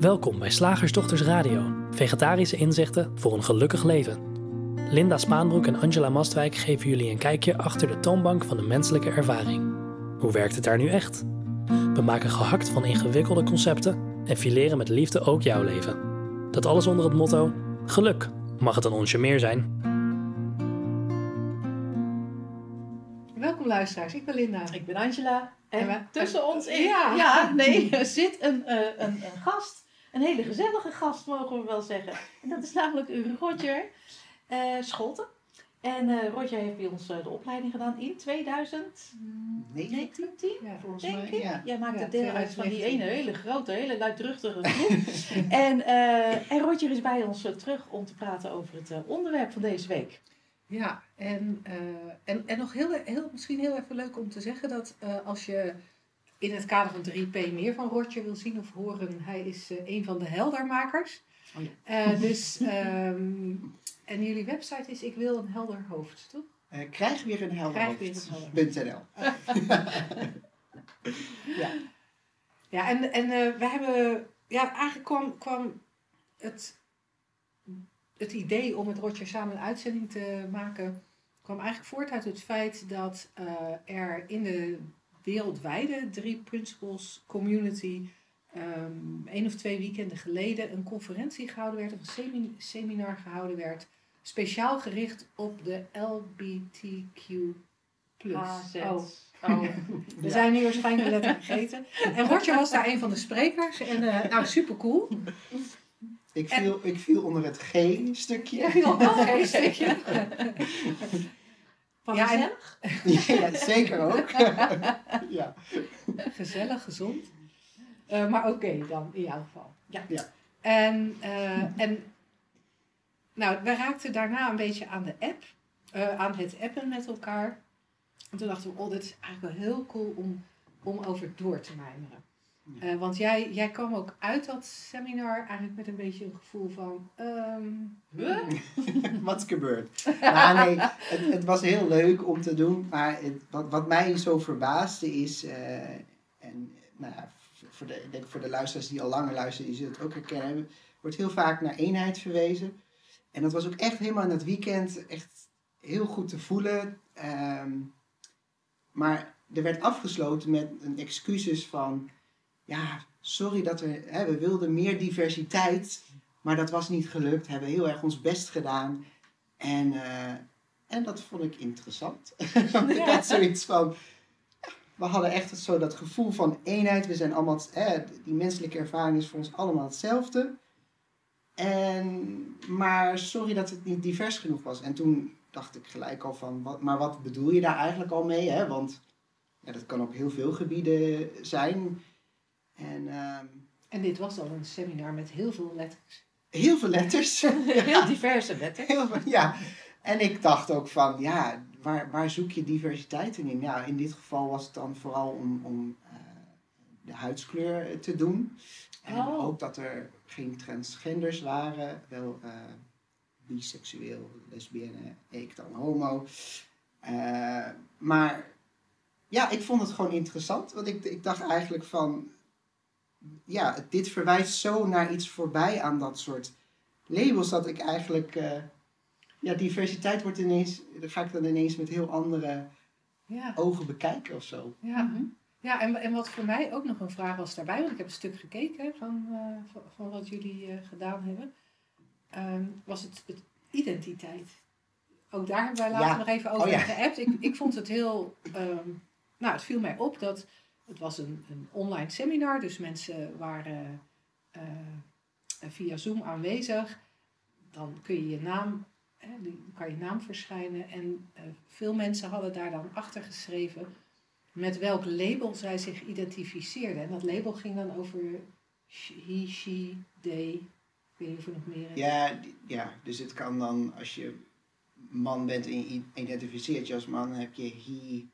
Welkom bij Slagersdochters Radio, vegetarische inzichten voor een gelukkig leven. Linda Spaanbroek en Angela Mastwijk geven jullie een kijkje achter de toonbank van de menselijke ervaring. Hoe werkt het daar nu echt? We maken gehakt van ingewikkelde concepten en fileren met liefde ook jouw leven. Dat alles onder het motto: geluk mag het een onsje meer zijn. Welkom luisteraars, ik ben Linda. Ik ben Angela. En, En we- tussen ons in, Ja. ja. nee, er zit een, eh, een, een gast. Een hele gezellige gast, mogen we wel zeggen. En dat is namelijk Roger eh Scholten. En eh Roger heeft bij ons eh, de opleiding gedaan in 2019, Ja, volgens denk mij. ik. Ja. Jij maakt Ja, deel uit van die 2019. ene hele grote, hele luidruchtige groep. en, eh, en Roger is bij ons eh, terug om te praten over het eh, onderwerp van deze week. Ja, en, eh, en, en nog heel, heel, misschien heel even leuk om te zeggen dat eh, als je in het kader van 3P meer van Roger wil zien of horen, hij is eh, een van de heldermakers. Oh Eh, dus, ehm, en jullie website is Ik wil een helder hoofd, toch? Eh, krijg weer een helder Krijg weer hoofd. een helder .nl. ja. Ja, en, en we hebben, ja, eigenlijk kwam, kwam het, het idee om met Roger samen een uitzending te maken, kwam eigenlijk voort uit het feit dat er in de wereldwijde drie principles community um, één of twee weekenden geleden een conferentie gehouden werd, of een semi- seminar gehouden werd, speciaal gericht op de LBTQ+. AZ. Oh, Oh. we Ja. zijn nu waarschijnlijk een letter vergeten. En Roger was daar een van de sprekers. En uh, nou, super cool. Ik, viel, ik viel onder het G-stukje. Ja, heel oké stukje. Van Ja, en- gezellig? ja, zeker ook. ja. Gezellig, gezond. Uh, maar oké dan, in jouw geval. Ja. Ja. En, uh, en nou, we raakten daarna een beetje aan de app. Uh, aan het appen met elkaar. En toen dachten we, oh, dit is eigenlijk wel heel cool om, om over door te mijmeren. Ja. Uh, want jij, jij kwam ook uit dat seminar eigenlijk met een beetje een gevoel van... Um, huh? wat is gebeurd? nou, nee, het, het, was heel leuk om te doen. Maar het, wat, wat mij zo verbaasde is... Uh, en nou voor de, ik denk voor de luisteraars die al langer luisteren, die zullen het ook herkennen. wordt heel vaak naar eenheid verwezen. En dat was ook echt helemaal in dat weekend echt heel goed te voelen. Um, maar er werd afgesloten met een excuses van... Ja, sorry dat we... Hè, we wilden meer diversiteit, maar dat was niet gelukt. We hebben heel erg ons best gedaan. En, uh, en dat vond ik interessant. Ik had zoiets van... We hadden echt zo dat gevoel van eenheid. We zijn allemaal... Hè, die menselijke ervaring is voor ons allemaal hetzelfde. En, maar sorry dat het niet divers genoeg was. En toen dacht ik gelijk al van... Wat, maar wat bedoel je daar eigenlijk al mee? Hè? Want ja, dat kan op heel veel gebieden zijn. En, uh, en dit was al een seminar met heel veel letters. Heel veel letters. heel diverse letters. Heel veel, ja. En ik dacht ook van, ja, waar, waar zoek je diversiteit in? Ja, in dit geval was het dan vooral om, om uh, de huidskleur te doen. En oh. ook dat er geen transgenders waren. Wel uh, biseksueel, lesbienne, ik dan homo. Uh, maar ja, ik vond het gewoon interessant. Want ik, ik dacht eigenlijk van... Ja, dit verwijst zo naar iets voorbij aan dat soort labels... dat ik eigenlijk... Uh, ja, diversiteit wordt ineens... Dan ga ik dan ineens met heel andere ja. ogen bekijken of zo. Ja, mm -hmm. ja en, en wat voor mij ook nog een vraag was daarbij... want ik heb een stuk gekeken van, uh, van, van, wat jullie uh, gedaan hebben... Um, was het, het identiteit. Ook daar hebben wij later ja. nog even over oh, ja. geappt. Ik, ik vond het heel... Um, nou, het viel mij op dat... Het was een, een online seminar, dus mensen waren uh, via Zoom aanwezig. Dan kun je je naam, hè, kan je naam verschijnen. En uh, veel mensen hadden daar dan achter geschreven met welk label zij zich identificeerden. En dat label ging dan over he, she, they. Ik weet niet of er nog meer. Ja, ja, dus het kan dan als je man bent en je identificeert je als man, heb je he,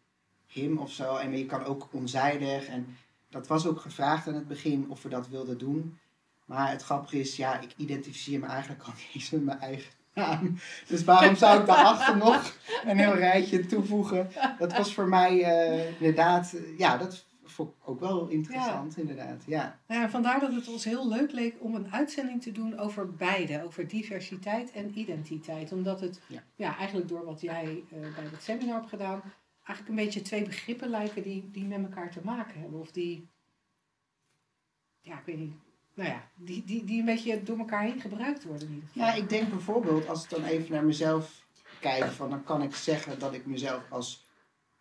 him of zo. En je kan ook onzijdig. En dat was ook gevraagd aan het begin of we dat wilden doen. Maar het grappige is, ja, ik identificeer me eigenlijk al niet eens met mijn eigen naam. Dus waarom zou ik daarachter nog een heel rijtje toevoegen? Dat was voor mij uh, inderdaad, uh, ja, dat vond ik ook wel interessant, inderdaad. Ja. Nou ja, vandaar dat het ons heel leuk leek om een uitzending te doen over beide. Over diversiteit en identiteit. Omdat het Ja. ja. eigenlijk door wat jij eh, bij het seminar hebt gedaan... eigenlijk een beetje twee begrippen lijken die, die met elkaar te maken hebben. Of die... Ja, ik weet niet. Nou ja, die, die, die een beetje door elkaar heen gebruikt worden in ieder geval. ja, ik denk bijvoorbeeld, als ik dan even naar mezelf kijk, van, dan kan ik zeggen dat ik mezelf als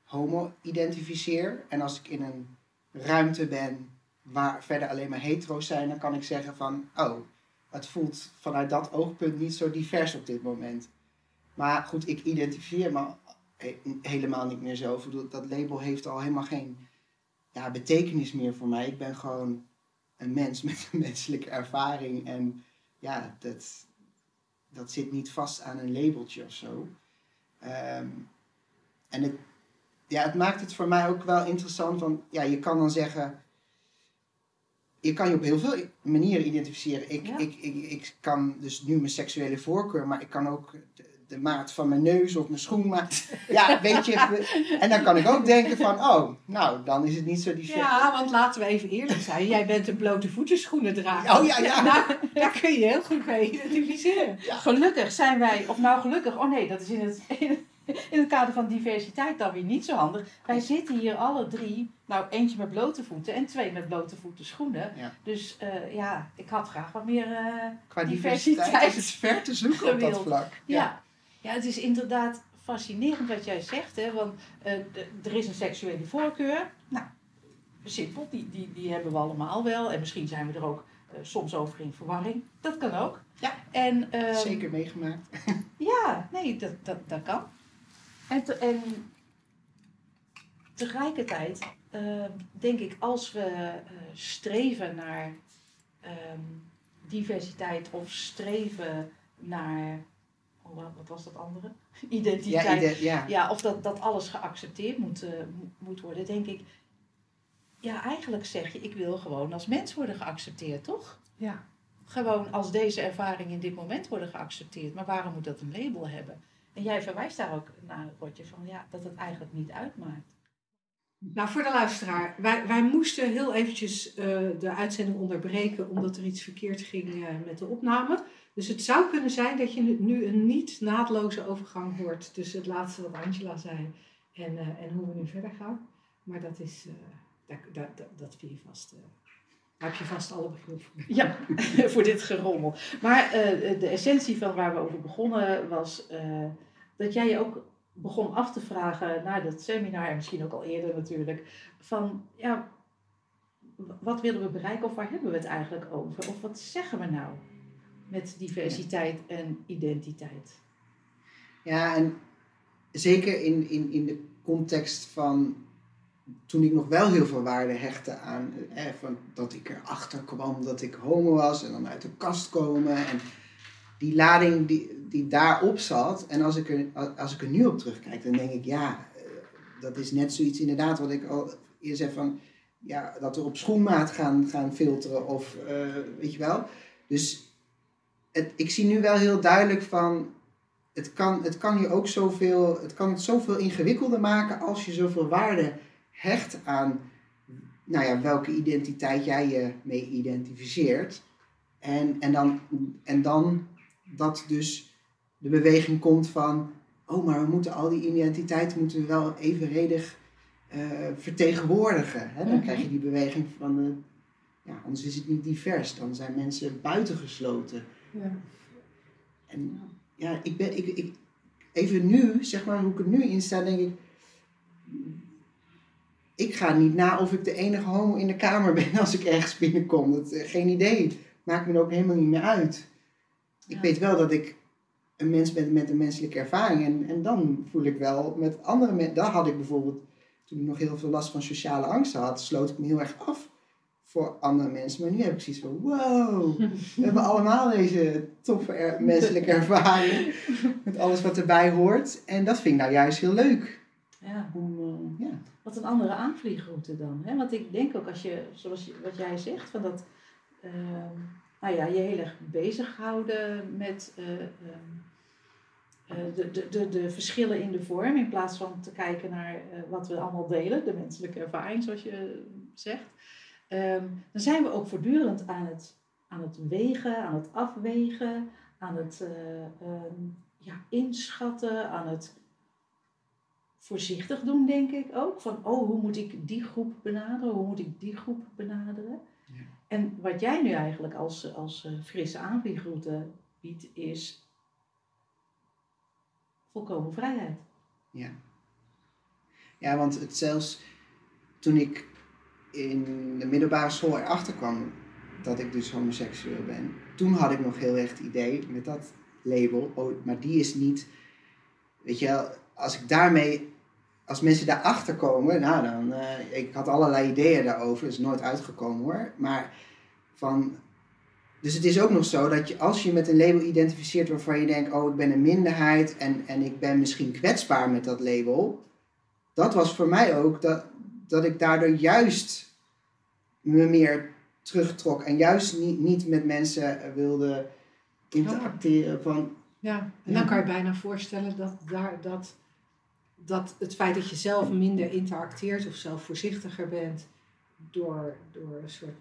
homo identificeer. En als ik in een ruimte ben waar verder alleen maar hetero's zijn, dan kan ik zeggen van, oh, het voelt vanuit dat oogpunt niet zo divers op dit moment. Maar goed, ik identificeer me helemaal niet meer zo. Dat label heeft al helemaal geen ja, betekenis meer voor mij. Ik ben gewoon een mens met een menselijke ervaring. En ja, dat, dat zit niet vast aan een labeltje of zo. Ehm, en het, ja, het maakt het voor mij ook wel interessant, want ja, je kan dan zeggen, je kan je op heel veel manieren identificeren. Ik, Ja. ik, ik, ik kan dus nu mijn seksuele voorkeur, maar ik kan ook de, maat van mijn neus of mijn schoenmaat. Ja, weet je. En dan kan ik ook denken van, oh, nou, dan is het niet zo divers. Ja, want laten we even eerlijk zijn. Jij bent een blote voetenschoenen drager. Oh ja, ja. Daar, daar kun je heel goed mee identificeren. Gelukkig zijn wij, of nou gelukkig, oh nee, dat is in het, in het kader van diversiteit dan weer niet zo handig. Wij zitten hier alle drie, nou eentje met blote voeten en twee met blote voeten schoenen. Ja. Dus eh, ja, ik had graag wat meer, eh, Qua Diversiteit diversiteit is ver te zoeken op dat vlak. ja. ja. Het is inderdaad fascinerend wat jij zegt, hè, want eh, er is een seksuele voorkeur. Nou, simpel, die, die, die hebben we allemaal wel en misschien zijn we er ook eh, soms over in verwarring. Dat kan ook. Ja. En, ehm, Zeker meegemaakt. Ja, nee, dat, dat, dat kan. En, te- en tegelijkertijd eh, denk ik, als we eh, streven naar ehm, diversiteit of streven naar, wat wat was dat andere? Ja, Identiteit. ide- ja. Ja, of dat, dat alles geaccepteerd moet, eh, mo- moet worden, denk ik. Ja, eigenlijk zeg je, ik wil gewoon als mens worden geaccepteerd, toch? Ja. Gewoon als deze ervaring in dit moment worden geaccepteerd. Maar waarom moet dat een label hebben? En jij verwijst daar ook naar, Rotje, van ja, dat het eigenlijk niet uitmaakt. Nou, voor de luisteraar. Wij, wij moesten heel eventjes eh, de uitzending onderbreken omdat er iets verkeerd ging eh, met de opname. Dus het zou kunnen zijn dat je nu- een niet naadloze overgang hoort tussen het laatste wat Angela zei en, eh, en hoe we nu verder gaan. Maar dat is, eh, dat, dat, dat, vind je vast, eh, daar heb je vast alle begrip voor. Ja, voor dit gerommel. Maar de essentie van waar we over begonnen was dat jij je ook begon af te vragen na dat seminar, en misschien ook al eerder natuurlijk, van ja, wat willen we bereiken of waar hebben we het eigenlijk over? Of wat zeggen we nou met diversiteit en identiteit? Ja, en zeker in, in, in de context van toen ik nog wel heel veel waarde hechtte aan eh, van dat ik erachter kwam dat ik homo was en dan uit de kast komen en die lading die, die daarop zat. En als ik, er, als ik er nu op terugkijk, dan denk ik ja, eh, dat is net zoiets inderdaad wat ik al eerder zei van ja, dat we op schoenmaat gaan, gaan filteren of eh, weet je wel. Dus het, ik zie nu wel heel duidelijk van het kan, het kan je ook zoveel, het kan het zoveel ingewikkelder maken als je zoveel waarde hecht aan nou ja, welke identiteit jij je mee identificeert. En, en, dan, en dan dat dus de beweging komt van, oh maar we moeten al die identiteiten moeten we wel evenredig eh, vertegenwoordigen. Hè? Dan Mhm. krijg je die beweging van, ja, anders is het niet divers, dan zijn mensen buitengesloten. Ja. En ja, ik ben, ik, ik, even nu, zeg maar, hoe ik er nu in sta, denk ik. Ik ga niet na of ik de enige homo in de kamer ben als ik ergens binnenkom. Dat, eh, geen idee. Maakt me ook helemaal niet meer uit. Ik Ja. weet wel dat ik een mens ben met een menselijke ervaring. En, en dan voel ik wel met andere mensen. Dat had ik bijvoorbeeld, toen ik nog heel veel last van sociale angsten had, sloot ik me heel erg af voor andere mensen. Maar nu heb ik zoiets van: wow, we hebben allemaal deze toffe er- menselijke ervaring. Met alles wat erbij hoort. En dat vind ik nou juist heel leuk. Ja. Om, eh, ja. Wat een andere aanvliegroute dan. Hè? Want ik denk ook als je, zoals je, wat jij zegt, van dat, ehm, nou ja, je heel erg bezighouden met eh, ehm, eh, de, de, de, de verschillen in de vorm, in plaats van te kijken naar wat we allemaal delen, de menselijke ervaring, zoals je zegt, ehm, dan zijn we ook voortdurend aan het, aan het wegen, aan het afwegen, aan het eh, ehm, ja, inschatten, aan het voorzichtig doen, denk ik ook. Van, oh, hoe moet ik die groep benaderen? Hoe moet ik die groep benaderen? Ja. En wat jij nu eigenlijk als, als eh, frisse aanvliegroute biedt, is volkomen vrijheid. Ja. Ja, want het zelfs toen ik in de middelbare school erachter kwam dat ik dus homoseksueel ben, toen had ik nog heel erg het idee met dat label, oh, maar die is niet, weet je als ik daarmee, als mensen daarachter komen, nou dan, eh, ik had allerlei ideeën daarover, is nooit uitgekomen hoor, maar van, dus het is ook nog zo dat je, als je met een label identificeert waarvan je denkt, oh ik ben een minderheid en, en ik ben misschien kwetsbaar met dat label, dat was voor mij ook dat, dat ik daardoor juist me meer terugtrok en juist niet, niet met mensen wilde interacteren van, Ja, en dan kan je bijna voorstellen dat, daar, dat, dat het feit dat je zelf minder interacteert of zelf voorzichtiger bent door, door een soort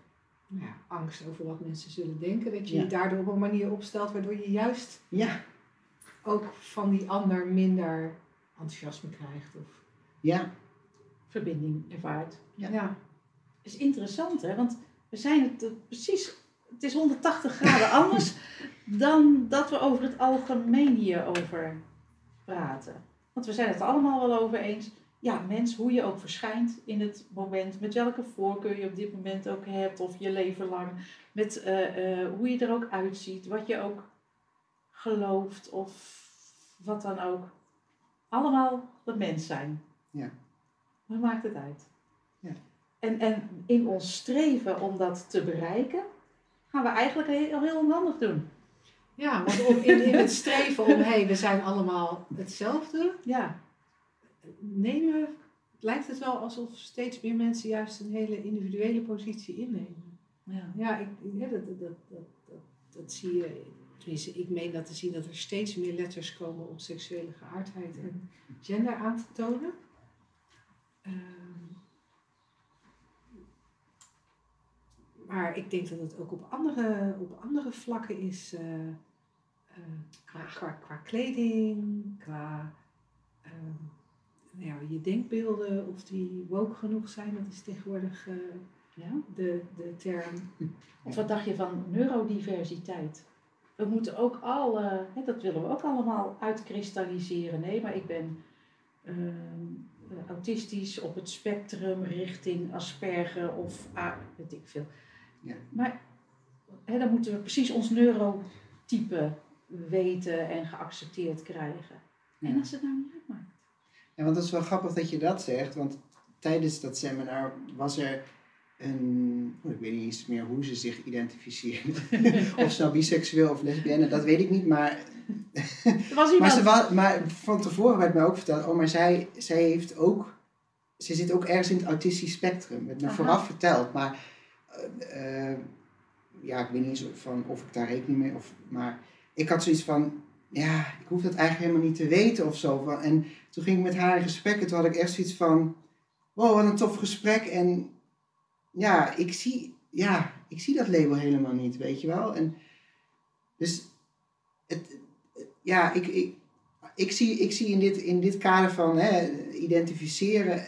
nou ja, angst over wat mensen zullen denken, dat je Ja. je daardoor op een manier opstelt waardoor je juist ja, ook van die ander minder enthousiasme krijgt. Of, ja, Verbinding ervaart. Ja. ja. is interessant, hè? Want we zijn het precies. Het is 180 graden anders dan dat we over het algemeen hierover praten. Want we zijn het allemaal wel over eens. Ja, mens, hoe je ook verschijnt in het moment, met welke voorkeur je op dit moment ook hebt, of je leven lang, met eh, eh, hoe je er ook uitziet, wat je ook gelooft, of wat dan ook. Allemaal dat mens zijn. Ja. Wat maakt het uit? Ja. En, en in ons streven om dat te bereiken, gaan we eigenlijk heel, heel onhandig doen. Ja, want in, in het streven om, hé, hey, we zijn allemaal hetzelfde, Ja, nemen, lijkt het wel alsof steeds meer mensen juist een hele individuele positie innemen. ja. Ja, ik, ja dat, dat, dat, dat, dat zie je. Tenminste, ik meen dat te zien dat er steeds meer letters komen om seksuele geaardheid en gender aan te tonen. Ehm, maar ik denk dat het ook op andere, op andere vlakken is. eh, eh, qua, qua, qua kleding, qua ehm, nou ja, je denkbeelden, of die woke genoeg zijn, dat is tegenwoordig eh, ja. de, de term. Of wat dacht je van neurodiversiteit? We moeten ook al, dat willen we ook allemaal uitkristalliseren. Nee, maar ik ben ehm, eh, autistisch op het spectrum richting Asperger of A, weet ik veel. Ja. Maar hè, dan moeten we precies ons neurotype weten en geaccepteerd krijgen. En als het nou niet uitmaakt. Ja, want het is wel grappig dat je dat zegt, want tijdens dat seminar was er een, oh, ik weet niet eens meer hoe ze zich identificeerden. of ze nou biseksueel of lesbienne, dat weet ik niet, maar, was maar, ze wa- maar van tevoren werd mij ook verteld, oh maar zij, zij heeft ook, ze zit ook ergens in het autistisch spectrum, werd me Aha. vooraf verteld, maar eh, eh, ja, ik weet niet eens of, van, of ik daar rekening mee, of, maar ik had zoiets van, ja, ik hoef dat eigenlijk helemaal niet te weten of zo. En toen ging ik met haar in gesprek en toen had ik echt zoiets van, wow, wat een tof gesprek. En ja, ik zie, ja, ik zie dat label helemaal niet, weet je wel. En dus, het, ja, ik, ik, ik, zie, ik zie in dit, in dit kader van hè, identificeren,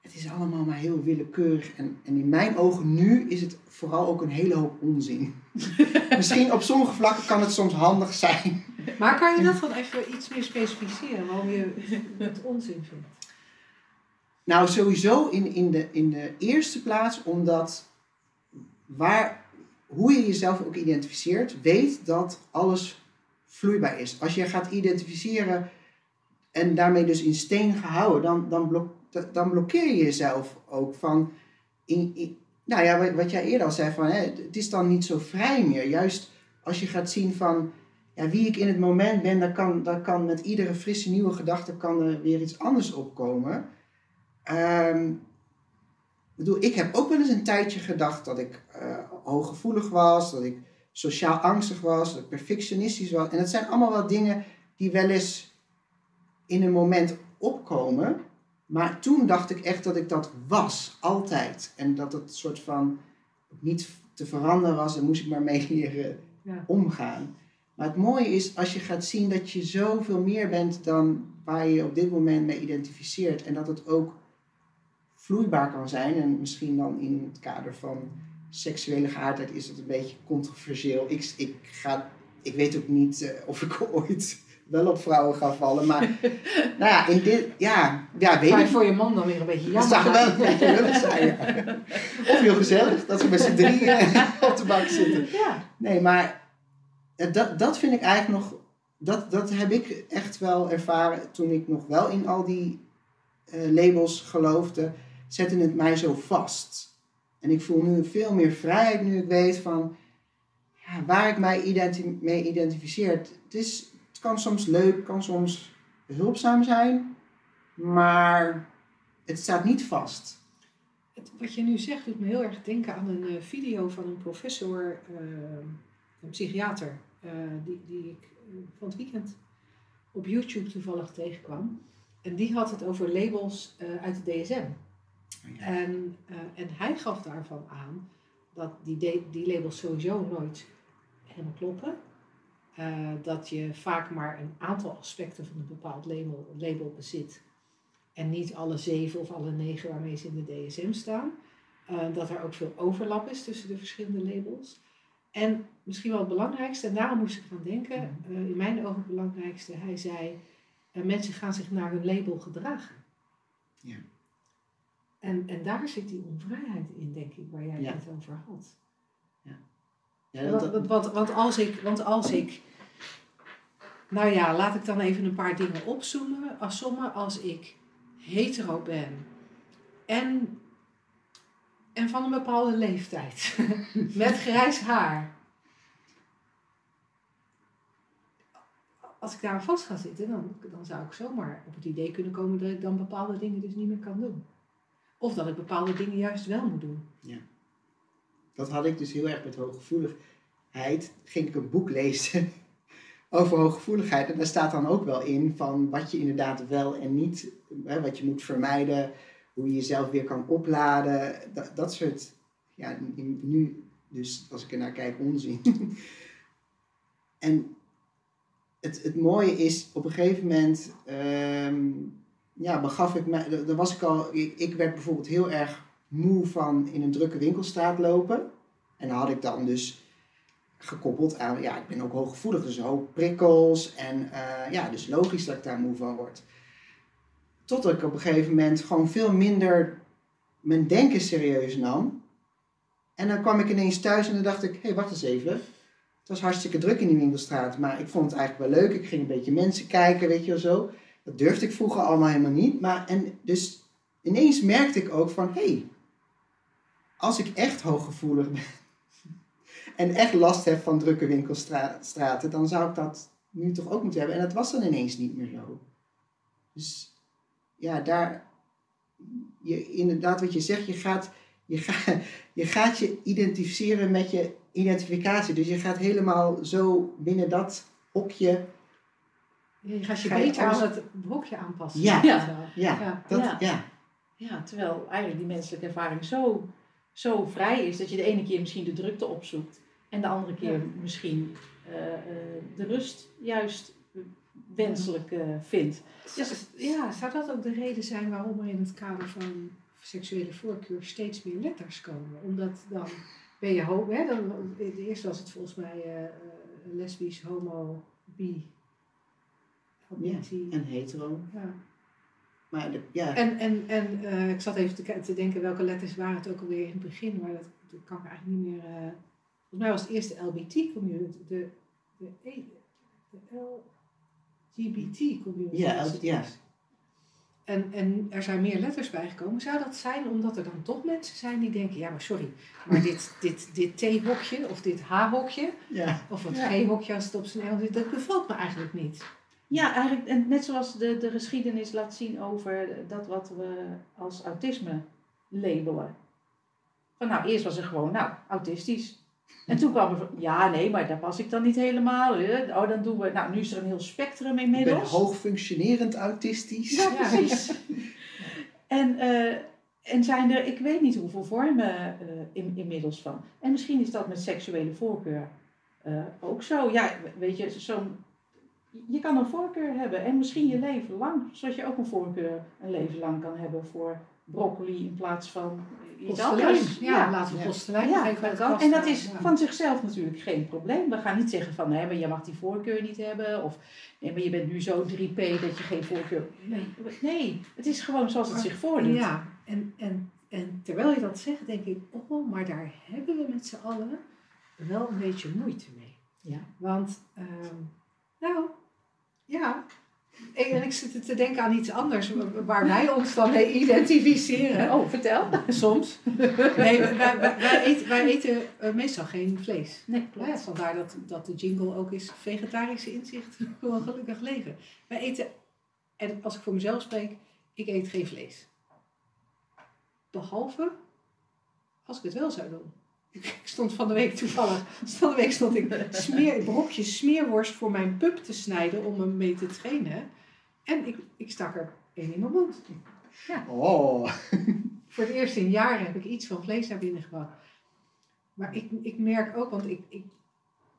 het is allemaal maar heel willekeurig. En, en in mijn ogen nu is het vooral ook een hele hoop onzin. Misschien op sommige vlakken kan het soms handig zijn. Maar kan je dat dan even iets meer specificeren waarom je het onzin vindt? Nou, sowieso in, in, de, in de eerste plaats omdat waar, hoe je jezelf ook identificeert, weet dat alles vloeibaar is. Als je gaat identificeren en daarmee dus in steen gehouden, dan, dan, dan blokkeer je jezelf ook van. In, nou ja, wat, wat jij eerder al zei, van, hè, het is dan niet zo vrij meer. Juist als je gaat zien van ja, wie ik in het moment ben, dan kan, dan kan met iedere frisse nieuwe gedachte kan er weer iets anders opkomen. Ehm, ik bedoel, ik heb ook wel eens een tijdje gedacht dat ik eh, hooggevoelig was, dat ik sociaal angstig was, dat ik perfectionistisch was. En dat zijn allemaal wel dingen die wel eens in een moment opkomen. Maar toen dacht ik echt dat ik dat was, altijd. En dat het soort van niet te veranderen was en moest ik maar mee leren Ja. omgaan. Maar het mooie is als je gaat zien dat je zoveel meer bent dan waar je je op dit moment mee identificeert. En dat het ook vloeibaar kan zijn. En misschien dan in het kader van seksuele geaardheid is dat een beetje controversieel. Ik, ik, ga, ik weet ook niet eh, of ik ooit wel op vrouwen ga vallen. Maar nou ja, in dit, ja, ja weet Maar ik voor je man dan weer een beetje dat jammer. zou wel een beetje lullig zijn. ja. Of heel gezellig, dat we met z'n drieën op de bank zitten. Ja. Nee, maar eh, dat, dat vind ik eigenlijk nog. Dat, dat heb ik echt wel ervaren toen ik nog wel in al die eh, labels geloofde. Zette het mij zo vast. En ik voel nu veel meer vrijheid nu ik weet van ja, waar ik mij mee identificeer. Het, is, het kan soms leuk, kan soms behulpzaam zijn, maar het staat niet vast. Het- Wat je nu zegt doet me heel erg denken aan een eh, video van een professor, eh, een psychiater, eh, die, die ik van het weekend op YouTube toevallig tegenkwam. En die had het over labels uit de DSM. En, eh, en hij gaf daarvan aan dat die, de- die labels sowieso nooit helemaal kloppen. Eh, dat je vaak maar een aantal aspecten van een bepaald label, label bezit. En niet alle zeven of alle negen waarmee ze in de DSM staan. Eh, dat er ook veel overlap is tussen de verschillende labels. En misschien wel het belangrijkste, en daarom moest ik gaan denken, eh, in mijn ogen het belangrijkste, hij zei, mensen gaan zich naar hun label gedragen. Ja. En, en daar zit die onvrijheid in, denk ik, waar jij Ja. het over had. Ja, Want, dat- want, want, want als ik, want als ik, nou ja, laat ik dan even een paar dingen opzoomen. Als sommen, als ik hetero ben en, en van een bepaalde leeftijd, met grijs haar. Als ik daar aan vast ga zitten, dan, dan zou ik zomaar op het idee kunnen komen dat ik dan bepaalde dingen dus niet meer kan doen. Of dat ik bepaalde dingen juist wel moet doen. Dat had ik dus heel erg met hooggevoeligheid. Ging ik een boek lezen over hooggevoeligheid. En daar staat dan ook wel in van wat je inderdaad wel en niet, hè, wat je moet vermijden, hoe je jezelf weer kan opladen. Dat, dat soort, ja, nu, dus als ik er naar kijk, onzin. en het, het mooie is, op een gegeven moment, ehm, ja, begaf ik me, dan was ik al, ik, werd bijvoorbeeld heel erg moe van in een drukke winkelstraat lopen. En dan had ik dan dus gekoppeld aan, ja, ik ben ook hooggevoelig, dus hoog prikkels. En eh, ja, dus logisch dat ik daar moe van word. Tot ik op een gegeven moment gewoon veel minder mijn denken serieus nam. En dan kwam ik ineens thuis en dan dacht ik, hé, hey, wacht eens even. Het was hartstikke druk in die winkelstraat, maar ik vond het eigenlijk wel leuk. Ik ging een beetje mensen kijken, weet je wel zo. Dat durfde ik vroeger allemaal helemaal niet. Maar en dus ineens merkte ik ook van, hé, hey, als ik echt hooggevoelig ben en echt last heb van drukke winkelstraten, dan zou ik dat nu toch ook moeten hebben. En dat was dan ineens niet meer zo. Dus ja, daar, je, inderdaad wat je zegt, je gaat je, gaat je gaat je identificeren met je identificatie. Dus je gaat helemaal zo binnen dat hokje, Je gaat je Ga je beter aan het hokje aanpassen. Ja. Ja. ja, Ja. dat, Ja. ja. Ja, terwijl eigenlijk die menselijke ervaring zo, zo vrij is dat je de ene keer misschien de drukte opzoekt en de andere keer Ja. misschien eh, eh, de rust juist wenselijk eh, vindt. Dus, ja, zou dat ook de reden zijn waarom er in het kader van seksuele voorkeur steeds meer letters komen? Omdat dan ben je homo, hè? Dan, eerst was het volgens mij eh, eh, lesbisch, homo, bi, En hetero. Ja. Maar de, ja, En, en, en eh, ik zat even te, denken welke letters waren het ook alweer in het begin, maar dat, dat kan ik eigenlijk niet meer. eh, volgens mij was het eerst de LBT community, de, de, E- de LGBT community. Ja, was L- het ja. En, en er zijn meer letters bijgekomen. Zou dat zijn omdat er dan toch mensen zijn die denken: ja, maar sorry, maar dit, dit, dit T-hokje of dit H-hokje ja. of het Ja. G-hokje als het op zijn Engels zit, dat bevalt me eigenlijk niet. Ja, eigenlijk en net zoals de, de geschiedenis laat zien over dat wat we als autisme labelen. Van nou, eerst was er gewoon, nou, autistisch. En toen kwam er van, ja nee, maar daar pas ik dan niet helemaal. Oh, dan doen we, nou nu is er een heel spectrum Ik ben inmiddels. hoog functionerend autistisch. Ja, Ja. precies. en, eh, en zijn er, ik weet niet hoeveel vormen eh, in, inmiddels van. En misschien is dat met seksuele voorkeur eh, ook zo. Ja, weet je, zo'n, je kan een voorkeur hebben en misschien je leven lang. Zoals je ook een voorkeur een leven lang kan hebben voor broccoli in plaats van iets anders. Ja, laten we postelijn Ja, En dat is van zichzelf natuurlijk geen probleem. We gaan niet zeggen van nee, maar je mag die voorkeur niet hebben. Of nee, maar je bent nu zo 3P dat je geen voorkeur. Nee, nee het is gewoon zoals het zich voordoet. Ja, en, en, en terwijl je dat zegt, denk ik, oh, maar daar hebben we met z'n allen wel een beetje moeite mee. Ja. Want, ehm, nou, ja. En en ik zit te denken aan iets anders waar wij ons dan mee identificeren. Oh, vertel. Soms. Nee, wij, wij, wij eten, wij eten eh, meestal geen vlees. Nee, Ja, vandaar dat, dat de jingle ook is vegetarische inzicht voor een gelukkig leven. Wij eten, en als ik voor mezelf spreek, ik eet geen vlees. Behalve als ik het wel zou doen. Ik stond van de week toevallig, van de week stond ik smeer, brokjes smeerworst voor mijn pup te snijden om hem mee te trainen. En ik, ik stak er één in mijn mond. Oh, Voor het eerst in jaren heb ik iets van vlees naar binnen gebracht. Maar ik, ik merk ook, want ik, ik,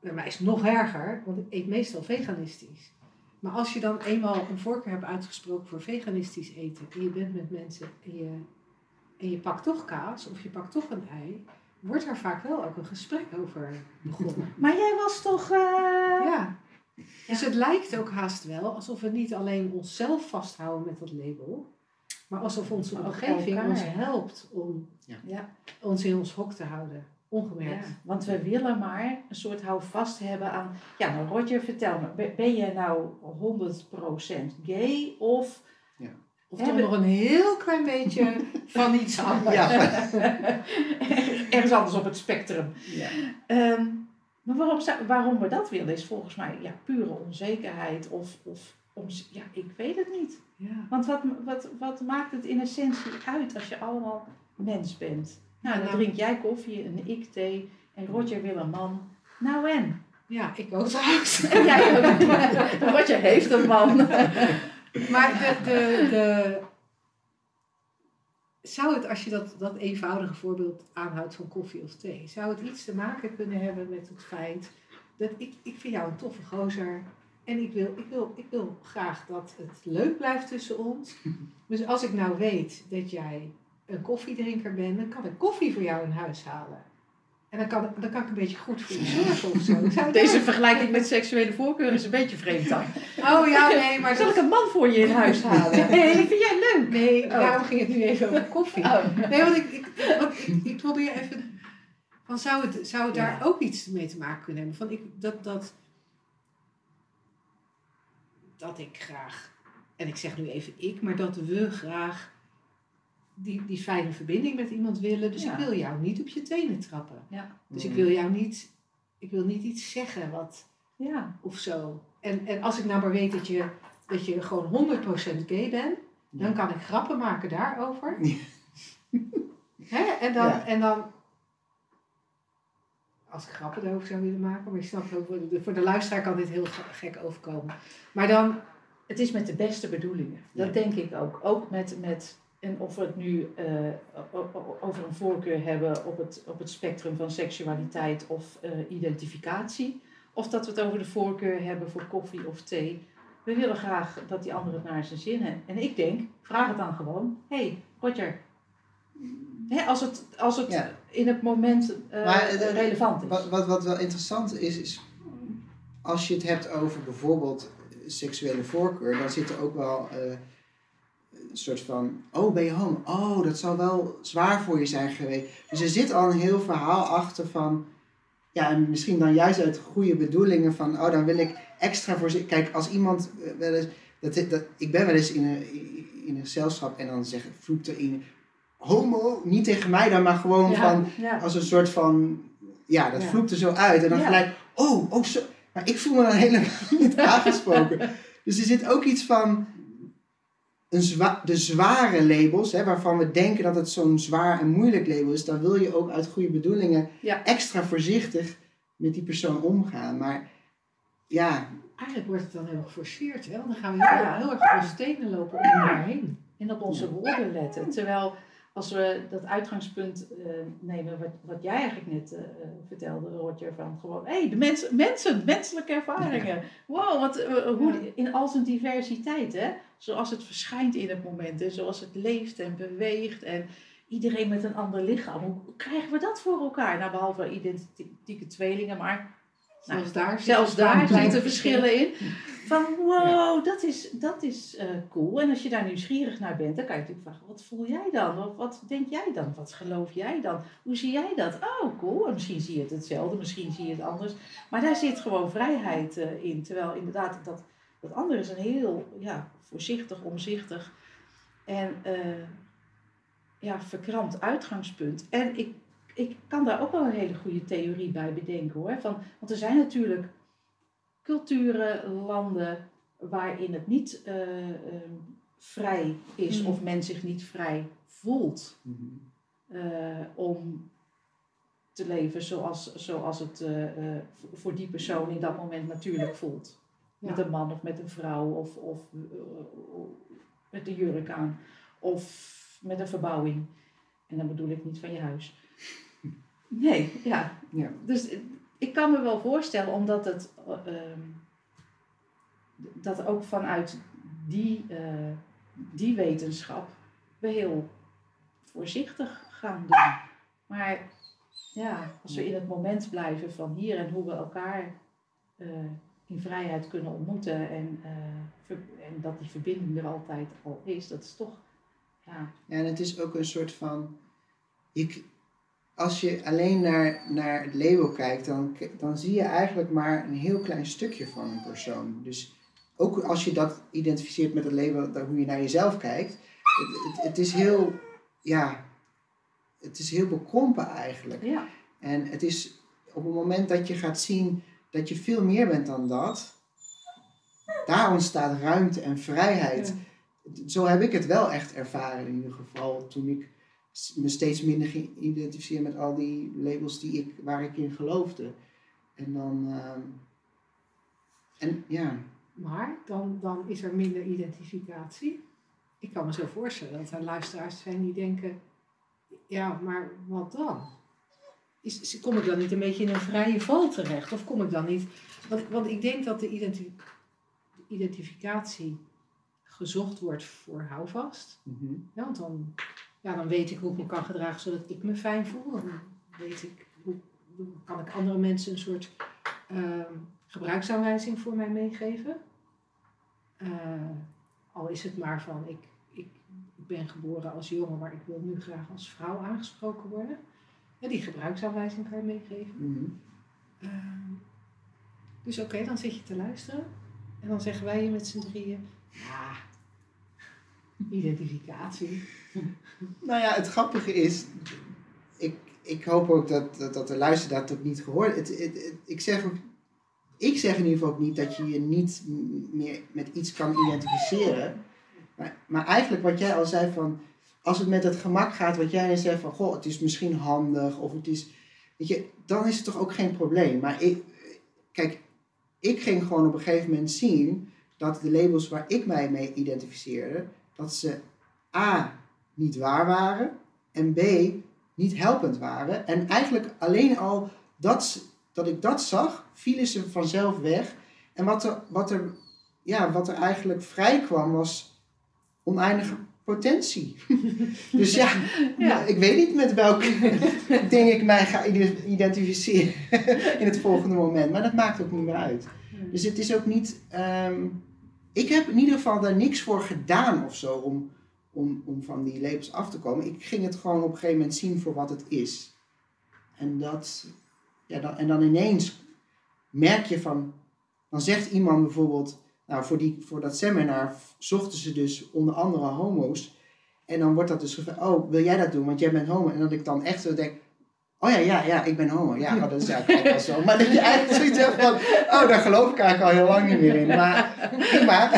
bij mij is het nog erger, want ik eet meestal veganistisch. Maar als je dan eenmaal een voorkeur hebt uitgesproken voor veganistisch eten en je bent met mensen en je, en je pakt toch kaas of je pakt toch een ei, wordt er vaak wel ook een gesprek over begonnen. Maar jij was toch. eh, Ja. Dus het lijkt ook haast wel alsof we niet alleen onszelf vasthouden met dat label, maar alsof onze omgeving elkaar. ons helpt om Ja. ons in ons hok te houden. Ja, Ongemerkt. want we willen maar een soort houvast hebben aan. Ja, nou Roger, vertel me, ben- je nou 100% gay of. Ja. Of toch nog een heel klein beetje van iets anders. ja. ergens anders op het spectrum? ja. Ehm, maar waarom, waarom we dat willen is volgens mij ja, pure onzekerheid of, of ja, ik weet het niet. Ja. Want wat, wat, wat maakt het in essentie uit als je allemaal mens bent? Nou, dan Nou. drink jij koffie en ik thee en Roger wil een man. Nou en? Ja, ik ook trouwens. En jij ook. Roger heeft een man. Maar de, de, de, zou het, als je dat, dat eenvoudige voorbeeld aanhoudt van koffie of thee, zou het iets te maken kunnen hebben met het feit dat ik, ik vind jou een toffe gozer en ik wil, ik, wil, ik wil graag dat het leuk blijft tussen ons. Dus als ik nou weet dat jij een koffiedrinker bent, dan kan ik koffie voor jou in huis halen. En dan kan, dan kan ik een beetje goed voor je zorgen of zo. Zou Deze vergelijking met seksuele voorkeur is een beetje vreemd dan. Oh ja, nee, maar Zal dat, ik een man voor je in huis halen? Nee, vind jij leuk? Nee, Oh. daarom ging het nu even over koffie. Oh. Nee, want ik, ik, want ik, ik probeer even. Van zou het, zou het daar ook iets mee te maken kunnen hebben? Van ik, dat, dat, dat ik graag, en ik zeg nu even ik, maar dat we graag die, die fijne verbinding met iemand willen. Dus Ja. ik wil jou niet op je tenen trappen. Ja. Dus ik wil jou niet, ik wil niet iets zeggen wat, Ja. of zo. En, en als ik nou maar weet dat je, dat je gewoon 100% gay bent, dan kan ik grappen maken daarover. Ja. Hè? En, dan, Ja. en dan, als ik grappen erover zou willen maken, maar je snapt ook, voor de, voor de luisteraar kan dit heel ge- gek overkomen. Maar dan, Het is met de beste bedoelingen. Dat Ja. denk ik ook. Ook met, met en of we het nu eh, over een voorkeur hebben op het, op het spectrum van seksualiteit of eh, identificatie. Of dat we het over de voorkeur hebben voor koffie of thee. We willen graag dat die ander het naar zijn zin heeft. En ik denk, vraag het dan gewoon. Hé, hey, Roger. Hè, als het, als het Ja. in het moment eh, Maar, relevant is. Wat, wat, wat wel interessant is, is als je het hebt over bijvoorbeeld seksuele voorkeur, dan zit er ook wel soort van, oh ben je homo? Oh, dat zal wel zwaar voor je zijn geweest. Dus er zit al een heel verhaal achter van, ja, en misschien dan juist uit goede bedoelingen van, oh dan wil ik extra voor ze. Kijk, als iemand eh, wel eens, dat, dat, ik ben wel eens in een, in een gezelschap en dan zeggen, vloekt er in, homo, niet tegen mij dan, maar gewoon Ja. van, ja. als een soort van, ja, dat Ja. er zo uit. En dan gelijk, oh, oh, zo. Maar ik voel me dan helemaal niet aangesproken. Dus er zit ook iets van, een zwa de zware labels, hè, waarvan we denken dat het zo'n zwaar en moeilijk label is, dan wil je ook uit goede bedoelingen Ja. extra voorzichtig met die persoon omgaan. Maar ja, Eigenlijk wordt het dan heel geforceerd, hè? Want dan gaan we heel, heel erg op stenen lopen om elkaar heen. En op onze woorden letten. Terwijl als we dat uitgangspunt eh, nemen, wat, wat jij eigenlijk net eh, vertelde, Roger, van gewoon, hé, hey, de mens, mensen, menselijke ervaringen. Wow, wat, eh, hoe, in al zijn diversiteit, hè? Zoals het verschijnt in het moment, hè? zoals het leeft en beweegt en iedereen met een ander lichaam. Hoe krijgen we dat voor elkaar? Nou, behalve identieke tweelingen, maar Nou, Zelfs daar, Zelfs daar zitten verschillen in. Van wow, dat is, dat is eh, cool. En als je daar nieuwsgierig naar bent, dan kan je natuurlijk vragen: wat voel jij dan? Of wat denk jij dan? Wat geloof jij dan? Hoe zie jij dat? Oh, cool. En misschien zie je het hetzelfde, misschien zie je het anders. Maar daar zit gewoon vrijheid eh, in. Terwijl inderdaad, dat, dat andere is een heel ja, voorzichtig, omzichtig en eh, ja, verkrampt uitgangspunt. En ik ik kan daar ook wel een hele goede theorie bij bedenken hoor. Van, want er zijn natuurlijk culturen, landen waarin het niet eh, ehm, vrij is Mm. of men zich niet vrij voelt mhm. eh, om te leven zoals, zoals het eh, voor- die persoon in dat moment natuurlijk voelt. Ja. Met een man of met een vrouw of, of met een jurk aan of met een verbouwing. En dan bedoel ik niet van je huis. Nee, ja. Ja. Dus ik kan me wel voorstellen, omdat het eh, ehm, dat ook vanuit die, eh, die wetenschap we heel voorzichtig gaan doen. Maar ja, als we in het moment blijven van hier en hoe we elkaar eh, in vrijheid kunnen ontmoeten en, en dat die verbinding er altijd al is, dat is toch, ja, Ja, en het is ook een soort van. Ik, als je alleen naar, naar het label kijkt, dan, dan zie je eigenlijk maar een heel klein stukje van een persoon. Dus ook als je dat identificeert met het label, dan hoe je naar jezelf kijkt, het, het, het is heel. Ja, het is heel bekrompen eigenlijk. ja, En het is op het moment dat je gaat zien dat je veel meer bent dan dat, daar ontstaat ruimte en vrijheid. Zo heb ik het wel echt ervaren in ieder geval toen ik me steeds minder ging identificeren met al die labels die ik, waar ik in geloofde. En dan, ehm, en ja, Maar dan, dan is er minder identificatie. Ik kan me zo voorstellen dat er luisteraars zijn die denken: ja, maar wat dan? Is, kom ik dan niet een beetje in een vrije val terecht? Of kom ik dan niet. Want, want ik denk dat de identi- identificatie gezocht wordt voor houvast. mhm, Ja, want dan, ja, dan weet ik hoe ik me kan gedragen zodat ik me fijn voel. Dan weet ik hoe hoe kan ik andere mensen een soort ehm, gebruiksaanwijzing voor mij meegeven. Eh, al is het maar van ik, ik, ik ben geboren als jongen, maar ik wil nu graag als vrouw aangesproken worden. Ja, die gebruiksaanwijzing kan je meegeven. mhm. Ehm, dus oké, dan zit je te luisteren. En dan zeggen wij hier met z'n drieën, ja, identificatie. Nou ja, het grappige is, ik, ik hoop ook dat, dat, dat de luisteraar dat ook niet gehoord het, ik, zeg ik zeg in ieder geval ook niet dat je je niet meer met iets kan identificeren. Maar, maar eigenlijk wat jij al zei van, als het met het gemak gaat, wat jij zei van, goh, het is misschien handig of het is, weet je, dan is het toch ook geen probleem. Maar ik, kijk, ik ging gewoon op een gegeven moment zien dat de labels waar ik mij mee identificeerde, dat ze A, niet waar waren en B, niet helpend waren. En eigenlijk alleen al dat, dat ik dat zag, vielen ze vanzelf weg. En wat er, wat er, ja, wat er eigenlijk vrij kwam was oneindige potentie. dus ja, Ja. ik weet niet met welk ding ik mij ga ide- identificeren in het volgende moment. Maar dat maakt ook niet meer uit. Dus het is ook niet. ehm, ik heb in ieder geval daar niks voor gedaan of zo om, om, om van die labels af te komen. Ik ging het gewoon op een gegeven moment zien voor wat het is. En, dat, ja, dan, en dan ineens merk je van. Dan zegt iemand bijvoorbeeld. Nou, voor, die, voor dat seminar zochten ze dus onder andere homo's. En dan wordt dat dus gevraagd: Oh, wil jij dat doen? Want jij bent homo. En dat ik dan echt zo denk. Oh ja, ja, ja, ik ben homo. Ja, oh, dat is eigenlijk wel zo. Maar dat je eigenlijk zoiets hebt van, oh, daar geloof ik eigenlijk al heel lang niet meer in. Maar prima.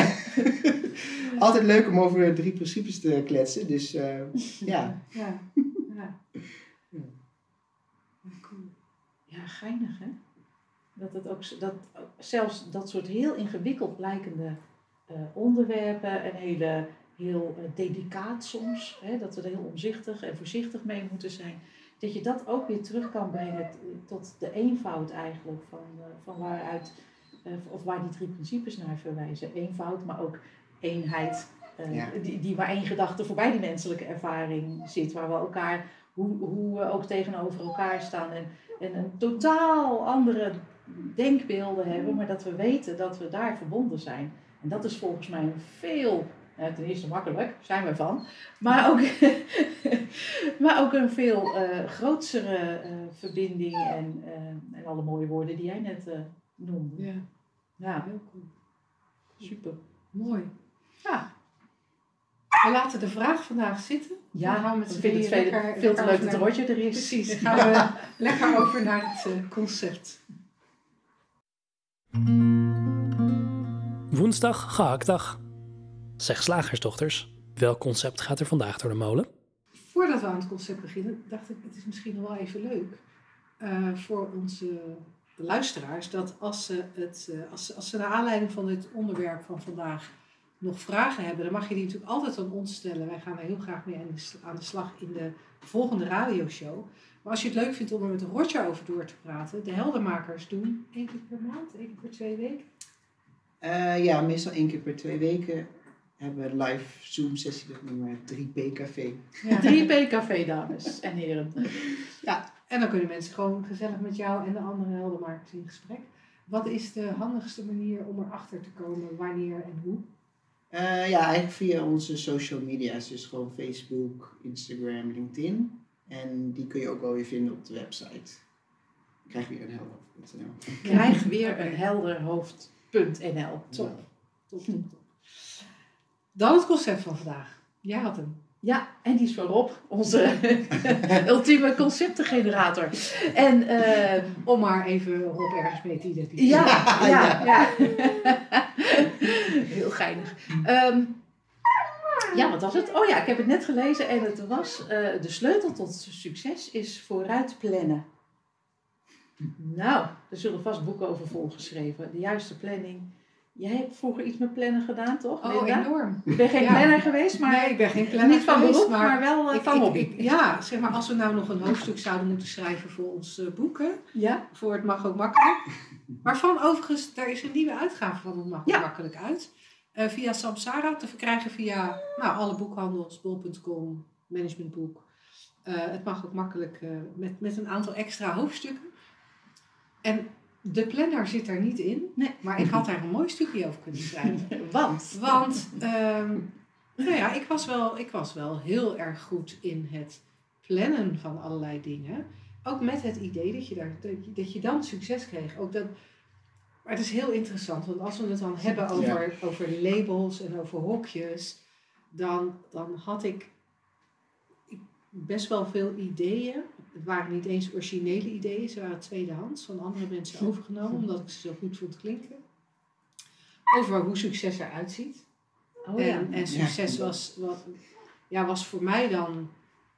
altijd leuk om over drie principes te kletsen. Dus eh, ja. Ja. ja. Cool. Ja, geinig hè? Dat het ook, dat zelfs dat soort heel ingewikkeld lijkende eh, onderwerpen en hele, heel eh, delicaat soms, hè, dat we er heel omzichtig en voorzichtig mee moeten zijn, dat je dat ook weer terug kan brengen tot de eenvoud eigenlijk van, eh, van waaruit, eh, of waar die drie principes naar verwijzen. Eenvoud, maar ook eenheid, eh, Ja. die, die maar één gedachte voorbij die menselijke ervaring zit, waar we elkaar, hoe, hoe we ook tegenover elkaar staan en, en een totaal andere denkbeelden hebben, maar dat we weten dat we daar verbonden zijn. En dat is volgens mij een veel, ten eerste makkelijk, zijn we van, maar ook, maar ook een veel eh grootsere eh, verbinding en, eh, en alle mooie woorden die jij net eh, noemde. Ja, Ja, heel cool. super. Mooi. Ja. We laten de vraag vandaag zitten. Ja, Dan gaan we ik met z'n vind het drieën veel, lekker- veel te leuk dat Roger er is. Precies, gaan we lekker over naar het eh, concept. Woensdag, gehaktdag. Zeg slagersdochters, welk concept gaat er vandaag door de molen? Voordat we aan het concept beginnen, dacht ik, het is misschien nog wel even leuk eh, voor onze luisteraars dat als ze, het, eh, als, ze- als ze naar aanleiding van dit onderwerp van vandaag nog vragen hebben, dan mag je die natuurlijk altijd aan ons stellen. Wij gaan er heel graag mee aan de, s- aan de slag in de volgende radioshow. Maar als je het leuk vindt om er met Roger over door te praten, de heldermakers doen één keer per maand, één keer per twee weken. Eh, ja, meestal één keer per twee weken hebben een live Zoom sessie, dat noemen we 3P Café. Ja. 3P Café, dames en heren. En dan kunnen mensen gewoon gezellig met jou en de andere heldermakers in gesprek. Wat is de handigste manier om erachter te komen wanneer en hoe? Eh, ja, eigenlijk via onze social media's, dus gewoon Facebook, Instagram, LinkedIn. En die kun je ook wel weer vinden op de website. Krijg weer een helder.nl. Krijg weer een helder hoofd.nl. Top. Top, top, top. Dan het concept van vandaag. Jij had hem. Ja, en die is van Rob, onze ultieme conceptengenerator. En eh, Om maar even Rob ergens mee te identificeren. ja, ja, ja. Heel geinig. Ehm, ja, wat was het? Oh ja, ik heb het net gelezen en het was eh, de sleutel tot succes is vooruit plannen. Nou, er zullen vast boeken over volgeschreven. De juiste planning. Jij hebt vroeger iets met plannen gedaan, toch? Oh, Linda? enorm. Ik ben geen Ja. planner geweest, maar nee, ik ben geen planner niet van geweest, beroep, maar, wel eh, ik- van ik- hobby. ik- ja, zeg maar, als we nou nog een hoofdstuk zouden moeten schrijven voor ons eh, boeken, ja? voor Het Mag Ook Makkelijk. Waarvan overigens, daar is een nieuwe uitgave van Het Mag Ook Ja. Makkelijk uit. Eh, via Samsara te verkrijgen via nou, alle boekhandels, bol.com, managementboek. Eh, het mag ook makkelijk met, met een aantal extra hoofdstukken. En de planner zit er niet in, Nee. maar ik had daar een mooi stukje over kunnen schrijven. Want. Want ehm, nou ja, ik, was wel, ik was wel heel erg goed in het plannen van allerlei dingen. Ook met het idee dat je, daar, dat je, dat je dan succes kreeg. Ook dat, maar het is heel interessant, want als we het dan hebben over, over labels en over hokjes, dan, dan had ik- best wel veel ideeën. Het waren niet eens originele ideeën, ze waren tweedehands van andere mensen overgenomen, omdat ik ze zo goed vond klinken. Over hoe succes eruit ziet. Oh ja. En, en succes was, was, ja, was voor mij dan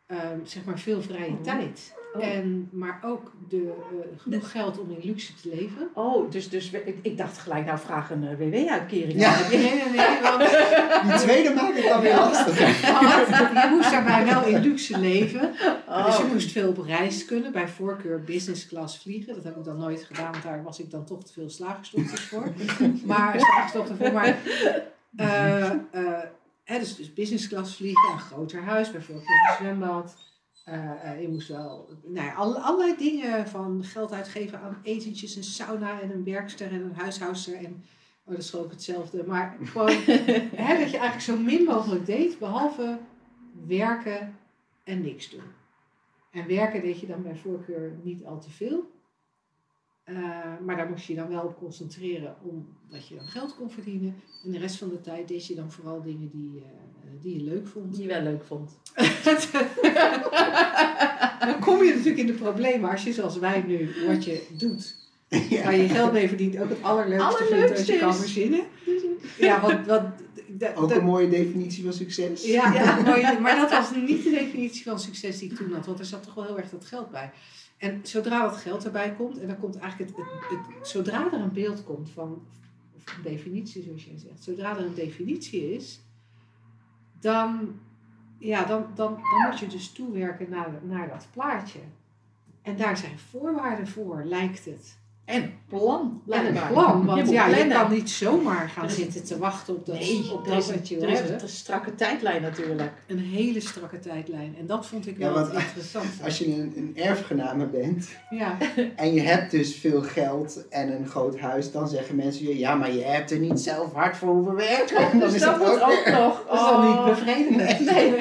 ehm, zeg maar veel vrije tijd. Oh. En, maar ook de, eh, genoeg geld om in luxe te leven. Oh, dus, dus ik, ik dacht gelijk, nou vraag een eh, WW-uitkering. Ja. Nee, nee, nee, want Die tweede maakt het dan weer lastiger. want je moest daarbij wel in luxe leven. Oh. Dus je moest veel op reis kunnen. Bij voorkeur business class vliegen. Dat heb ik dan nooit gedaan, want daar was ik dan toch te veel slagersdochters voor. Maar slagersdochter voor. Maar, eh, eh, hè, dus, dus business class vliegen, een groter huis, bijvoorbeeld een zwembad. Eh, eh, je moest wel, nou ja, alle- allerlei dingen van geld uitgeven aan etentjes, een sauna en een werkster en een huishoudster. En, oh, dat is ook hetzelfde. Maar gewoon hè, dat je eigenlijk zo min mogelijk deed, behalve werken en niks doen. En werken deed je dan bij voorkeur niet al te veel. Eh, maar daar moest je dan wel op concentreren omdat je dan geld kon verdienen. En de rest van de tijd deed je dan vooral dingen die, die je leuk vond. Die je wel leuk vond. dan kom je natuurlijk in de problemen als je zoals wij nu wat je doet. Ja. Waar je geld mee verdient ook het allerleukste, vindt Allerleukste wat je kan is. verzinnen. Ja, want, want da- Ook een mooie definitie van succes. Ja, ja. Maar, maar dat was niet de definitie van succes die ik toen had, want er zat toch wel heel erg dat geld bij. En zodra dat geld erbij komt, en dan komt eigenlijk het, het, het- zodra er een beeld komt van, of een definitie zoals jij zegt, zodra er een definitie is, dan, ja, dan, dan, dan moet je dus toewerken naar, naar dat plaatje. En daar zijn voorwaarden voor, lijkt het. En plan, En een plan, want moet ja, je kan niet zomaar gaan zitten te wachten op dat, Nee, op dat is, wat je er is hebben. een strakke tijdlijn natuurlijk. Een hele strakke tijdlijn. En dat vond ik Ja, wel want interessante. Als je een, een erfgename bent Ja, en je hebt dus veel geld en een groot huis, dan zeggen mensen je, ja, maar je hebt er niet zelf hard voor hoeven werken. Dan Dus is dat ook weer- nog. dat is dan niet Oh. bevredigend. Nee.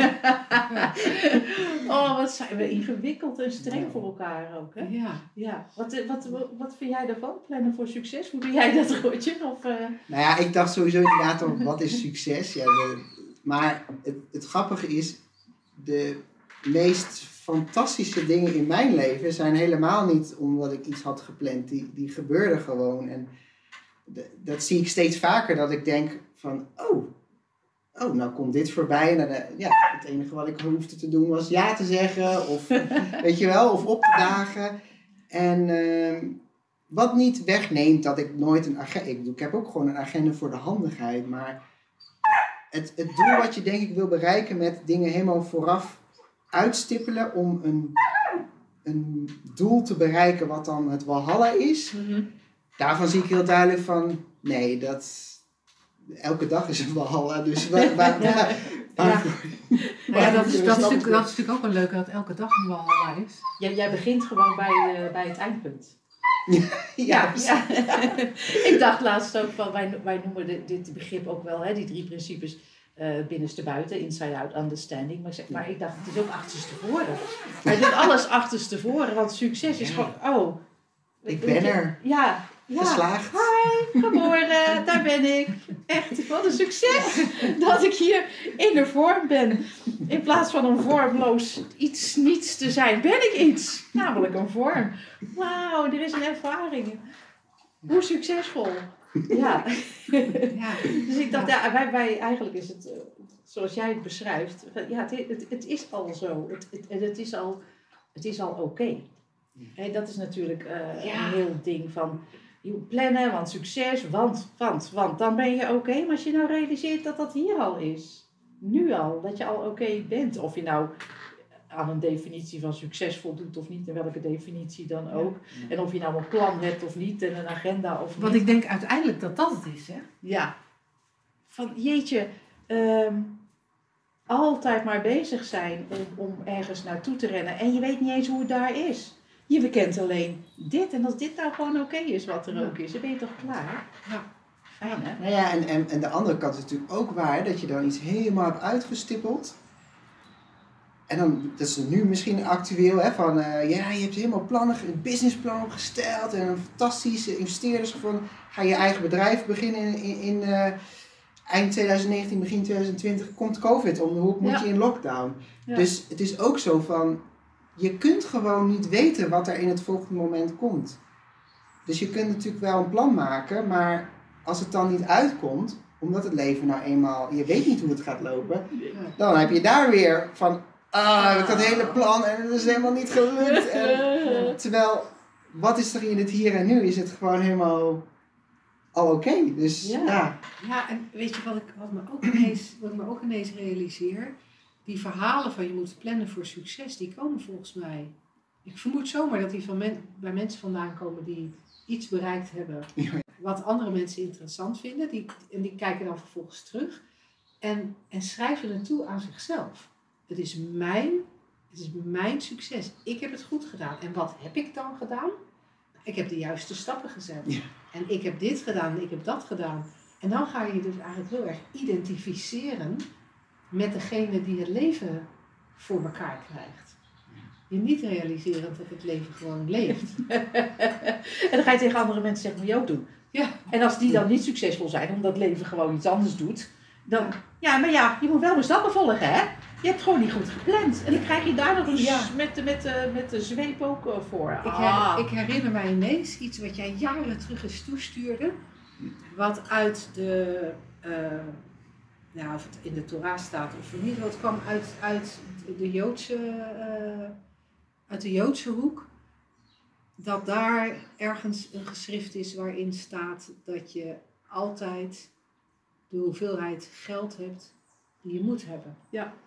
oh, wat zijn we ingewikkeld en streng voor elkaar ook. Hè? Ja. Ja. Wat, wat, wat, wat vind jij daarvan? Plannen voor succes? Hoe doe jij dat, Roodje? Of, eh, Nou ja, ik dacht sowieso inderdaad wat is succes? Ja, de- maar het, het grappige is, de meest fantastische dingen in mijn leven zijn helemaal niet omdat ik iets had gepland. Die, die gebeurden gewoon. En de- dat zie ik steeds vaker, dat ik denk van, oh, oh nou komt dit voorbij. En dan, eh, ja, het enige wat ik hoefde te doen was ja te zeggen, of weet je wel, of op te dagen. En ehm, wat niet wegneemt dat ik nooit een agenda. Ik, ik heb ook gewoon een agenda voor de handigheid. Maar het, het doel wat je denk ik wil bereiken met dingen helemaal vooraf uitstippelen om een, een doel te bereiken wat dan het Walhalla is. Daarvan zie ik heel duidelijk van nee, dat. Elke dag is een Walhalla. Dus waar, waar, Ja. waar- waarvoor- ja, dat, is, dat, is natuurlijk, dat is natuurlijk ook een leuke dat elke dag een walhalla is. jij, jij begint gewoon bij, eh, bij het eindpunt. Ja, ja. ik dacht laatst ook van, wij, wij noemen dit, dit begrip ook wel, hè, die drie principes, eh binnenste buiten, inside out, understanding. Maar ik, zeg, maar ik dacht, het is ook achterstevoren. Hij doet alles achterstevoren, want succes is gewoon, oh. Ik ben er. Ja, ja. geslaagd. Geboren, daar ben ik. Echt, wat een succes dat ik hier in de vorm ben. In plaats van een vormloos iets niets te zijn, ben ik iets. Namelijk een vorm. Wauw, er is een ervaring. Hoe succesvol. Ja. Ja. Dus ik dacht, ja, wij, wij, eigenlijk is het, eh, zoals jij het beschrijft, ja, het, het, het is al zo. Het, het, het is al, het is al oké. Hè, Dat is natuurlijk eh, Ja. een heel ding van, je moet plannen, want succes, want, want, want, dan ben je oké. Maar als je nou realiseert dat dat hier al is, nu al, dat je al oké bent. Of je nou aan een definitie van succes voldoet of niet, en welke definitie dan ook. En of je nou een plan hebt of niet, en een agenda of niet. Want ik denk uiteindelijk dat dat het is, hè? Ja. Van jeetje, ehm, altijd maar bezig zijn om, om ergens naartoe te rennen. En je weet niet eens hoe het daar is. Je bekent alleen dit. En als dit nou gewoon oké is wat er Ja. ook is, dan ben je toch klaar? Ja. Fijn hè? Nou ja, en, en, en de andere kant is natuurlijk ook waar dat je dan iets helemaal hebt uitgestippeld. En dan, dat is nu misschien actueel, hè, van eh, ja, je hebt helemaal plannen, een businessplan opgesteld en een fantastische investeerders gevonden. Ga je eigen bedrijf beginnen in, in, in, eh, eind 2019, begin 2020, komt COVID om de hoek, moet Ja. je in lockdown. Ja. Dus het is ook zo van, je kunt gewoon niet weten wat er in het volgende moment komt. Dus je kunt natuurlijk wel een plan maken, maar als het dan niet uitkomt, omdat het leven nou eenmaal, je weet niet hoe het gaat lopen, dan heb je daar weer van, ah, ik had een hele plan en het is helemaal niet gelukt. En, terwijl, wat is er in het hier en nu? Is het gewoon helemaal al oké. Dus Ja. ja. Ja, en weet je wat ik, wat, me ook ineens, wat ik me ook ineens realiseer? Die verhalen van je moet plannen voor succes, die komen volgens mij. Ik vermoed zomaar dat die van men, bij mensen vandaan komen die iets bereikt hebben wat andere mensen interessant vinden. Die, en die kijken dan vervolgens terug en, en schrijven het toe aan zichzelf. Het is mijn, het is mijn succes. Ik heb het goed gedaan. En wat heb ik dan gedaan? Ik heb de juiste stappen gezet. Ja. En ik heb dit gedaan, ik heb dat gedaan. En dan ga je je dus eigenlijk heel erg identificeren met degene die het leven voor elkaar krijgt. Je niet realiserend dat het leven gewoon leeft. en dan ga je tegen andere mensen zeggen, moet je ook doen. Ja. En als die dan niet succesvol zijn, omdat het leven gewoon iets anders doet, dan, ja, maar ja, je moet wel mijn stappen volgen, hè? Je hebt gewoon niet goed gepland. En dan krijg je daar nog eens Ja. met, de, met, de, met de zweep ook eh, voor. Ik, Ah. her- ik herinner mij ineens iets wat jij jaren terug eens toestuurde. Wat uit de, eh, ja, of het in de Torah staat of niet, het kwam uit, uit de Joodse, eh, uit de Joodse hoek. Dat daar ergens een geschrift is waarin staat dat je altijd de hoeveelheid geld hebt die je moet hebben.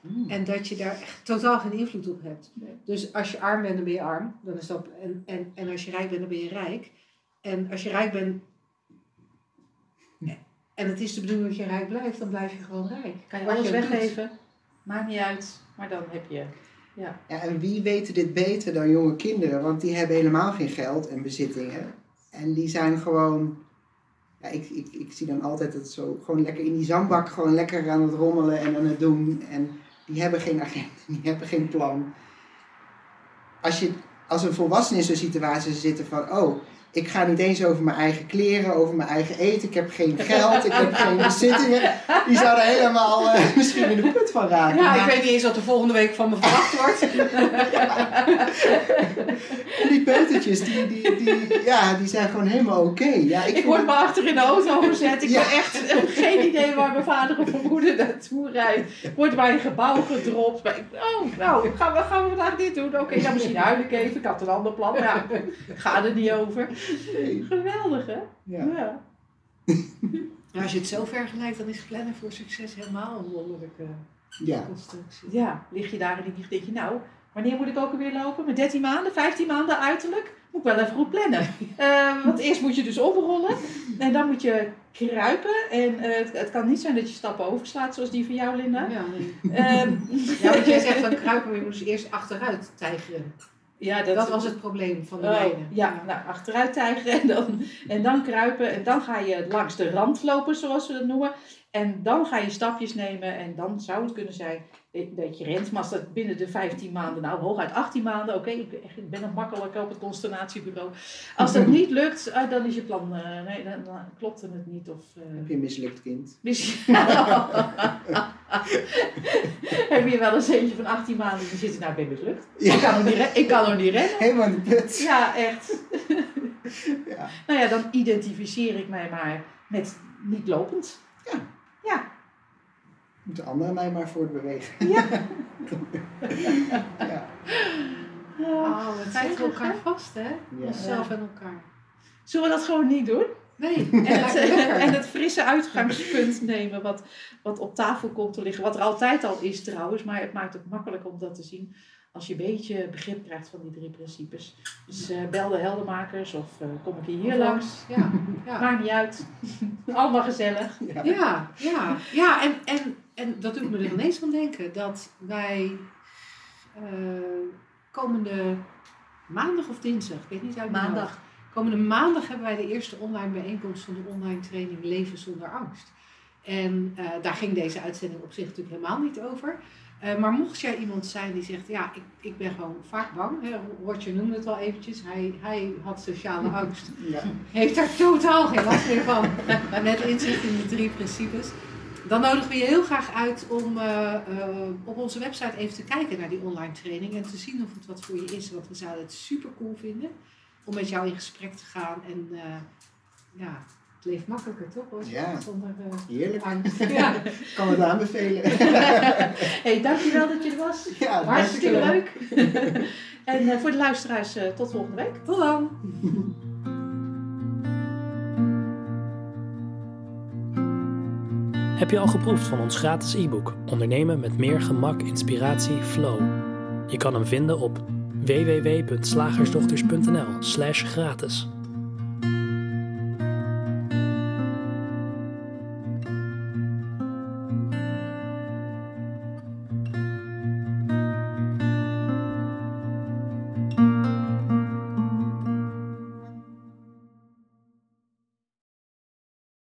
Hmm. En dat je daar echt totaal geen invloed op hebt. Nee. Dus als je arm bent, dan ben je arm. Dan is dat, en, en, en als je rijk bent, dan ben je rijk. En als je rijk bent. En het is de bedoeling dat je rijk blijft, dan blijf je gewoon rijk. Kan je alles weggeven, maakt niet uit, maar dan heb je... Ja, en wie weten dit beter dan jonge kinderen? Want die hebben helemaal geen geld en bezittingen. En die zijn gewoon... Ja, ik, ik, ik zie dan altijd het zo gewoon lekker in die zandbak gewoon lekker aan het rommelen en aan het doen. En die hebben geen agenda, die hebben geen plan. Als, je, als een volwassene in zo'n situatie zitten van... Oh, ik ga niet eens over mijn eigen kleren, over mijn eigen eten. Ik heb geen geld, ik heb geen bezittingen. Die zouden helemaal eh, misschien in de put van raken. Ja, ik weet niet eens wat er volgende week van me verwacht wordt. En die peutertjes, die, die, die, ja, die zijn gewoon helemaal oké. Ja, ik word het- me achter in de auto gezet. Ik Ja. heb echt geen idee waar mijn vader of mijn moeder naartoe rijdt. Ik word bij een gebouw gedropt. Maar ik- Oh, nou, gaan we, gaan we vandaag dit doen? Oké, dan misschien huil ik even. Ik had een ander plan. Maar ja, ga er niet over. Geweldig, hè? Ja. Ja. Nou, als je het zo vergelijkt, dan is plannen voor succes helemaal een wonderlijke Ja. constructie. Ja, lig je daar en denk je- nou, wanneer moet ik ook alweer lopen? Met 13 maanden, 15 maanden uiterlijk? Moet ik wel even goed plannen. Eh, want eerst moet je dus oprollen en dan moet je kruipen. En eh, het, het kan niet zijn dat je stappen overslaat zoals die van jou, Linda. Ja, nee. Ehm, ja, want jij zegt dan kruipen, maar je moet dus eerst achteruit tijgeren. Ja, Dat, was het probleem van de Oh, mijne. ja, nou, achteruit tijgeren en dan, en dan kruipen. En dan ga je langs de rand lopen, zoals we dat noemen. En dan ga je stapjes nemen. En dan zou het kunnen zijn dat je rent. Maar als dat binnen de 15 maanden, nou hooguit 18 maanden. Oké, ik, ik ben nog makkelijker op het constellatiebureau. Als dat niet lukt, ah, dan is je plan, eh, nee, dan, dan klopt het niet. Of, eh, Heb je een mislukt kind? misschien- Heb je wel eens eentje van 18 maanden die zit, nou ik ben mislukt. Ik Ja, kan nog niet, ik kan nog niet rennen. helemaal in de put. Ja, echt. Ja. Nou ja, dan identificeer ik mij maar met niet lopend. Ja. Ja. Moeten anderen mij maar voortbewegen. Ja. Ja. Oh, we krijgen elkaar vast, hè? Ja. Onszelf en elkaar. Zullen we dat gewoon niet doen? Nee, En het, en het frisse uitgangspunt nemen wat, wat op tafel komt te liggen. Wat er altijd al is trouwens, maar het maakt het makkelijk om dat te zien. Als je een beetje begrip krijgt van die drie principes. Dus eh, bel de heldermakers of eh, kom ik hier langs. Ja, ja. Maakt niet uit. Allemaal gezellig. Ja. Ja, ja, ja en, en, en dat doet me er ineens van denken dat wij eh, komende maandag of dinsdag, ik weet niet uit. Maandag. Komende maandag hebben wij de eerste online bijeenkomst van de online training Leven zonder angst. En eh, daar ging deze uitzending op zich natuurlijk helemaal niet over. Eh, maar mocht jij iemand zijn die zegt, ja, ik, ik ben gewoon vaak bang. Hè, Roger noemde het al eventjes, hij, hij had sociale angst Ja. heeft daar totaal geen last meer van. Met inzicht in de drie principes. Dan nodigen we je heel graag uit om eh, eh, op onze website even te kijken naar die online training. En te zien of het wat voor je is. Want we zouden het super cool vinden om met jou in gesprek te gaan. En ja, het leeft makkelijker toch? Hoor? Ja. Zonder eh, Heerlijk. angst. Ja. Ik kan het aanbevelen. hey, dankjewel dat je er was. Ja, Hartstikke dankjewel. leuk. en eh, voor de luisteraars, eh, tot volgende week. Tot dan! Heb je al geproefd van ons gratis e-book Ondernemen met meer gemak, inspiratie, flow? Je kan hem vinden op www.slagersdochters.nl/gratis.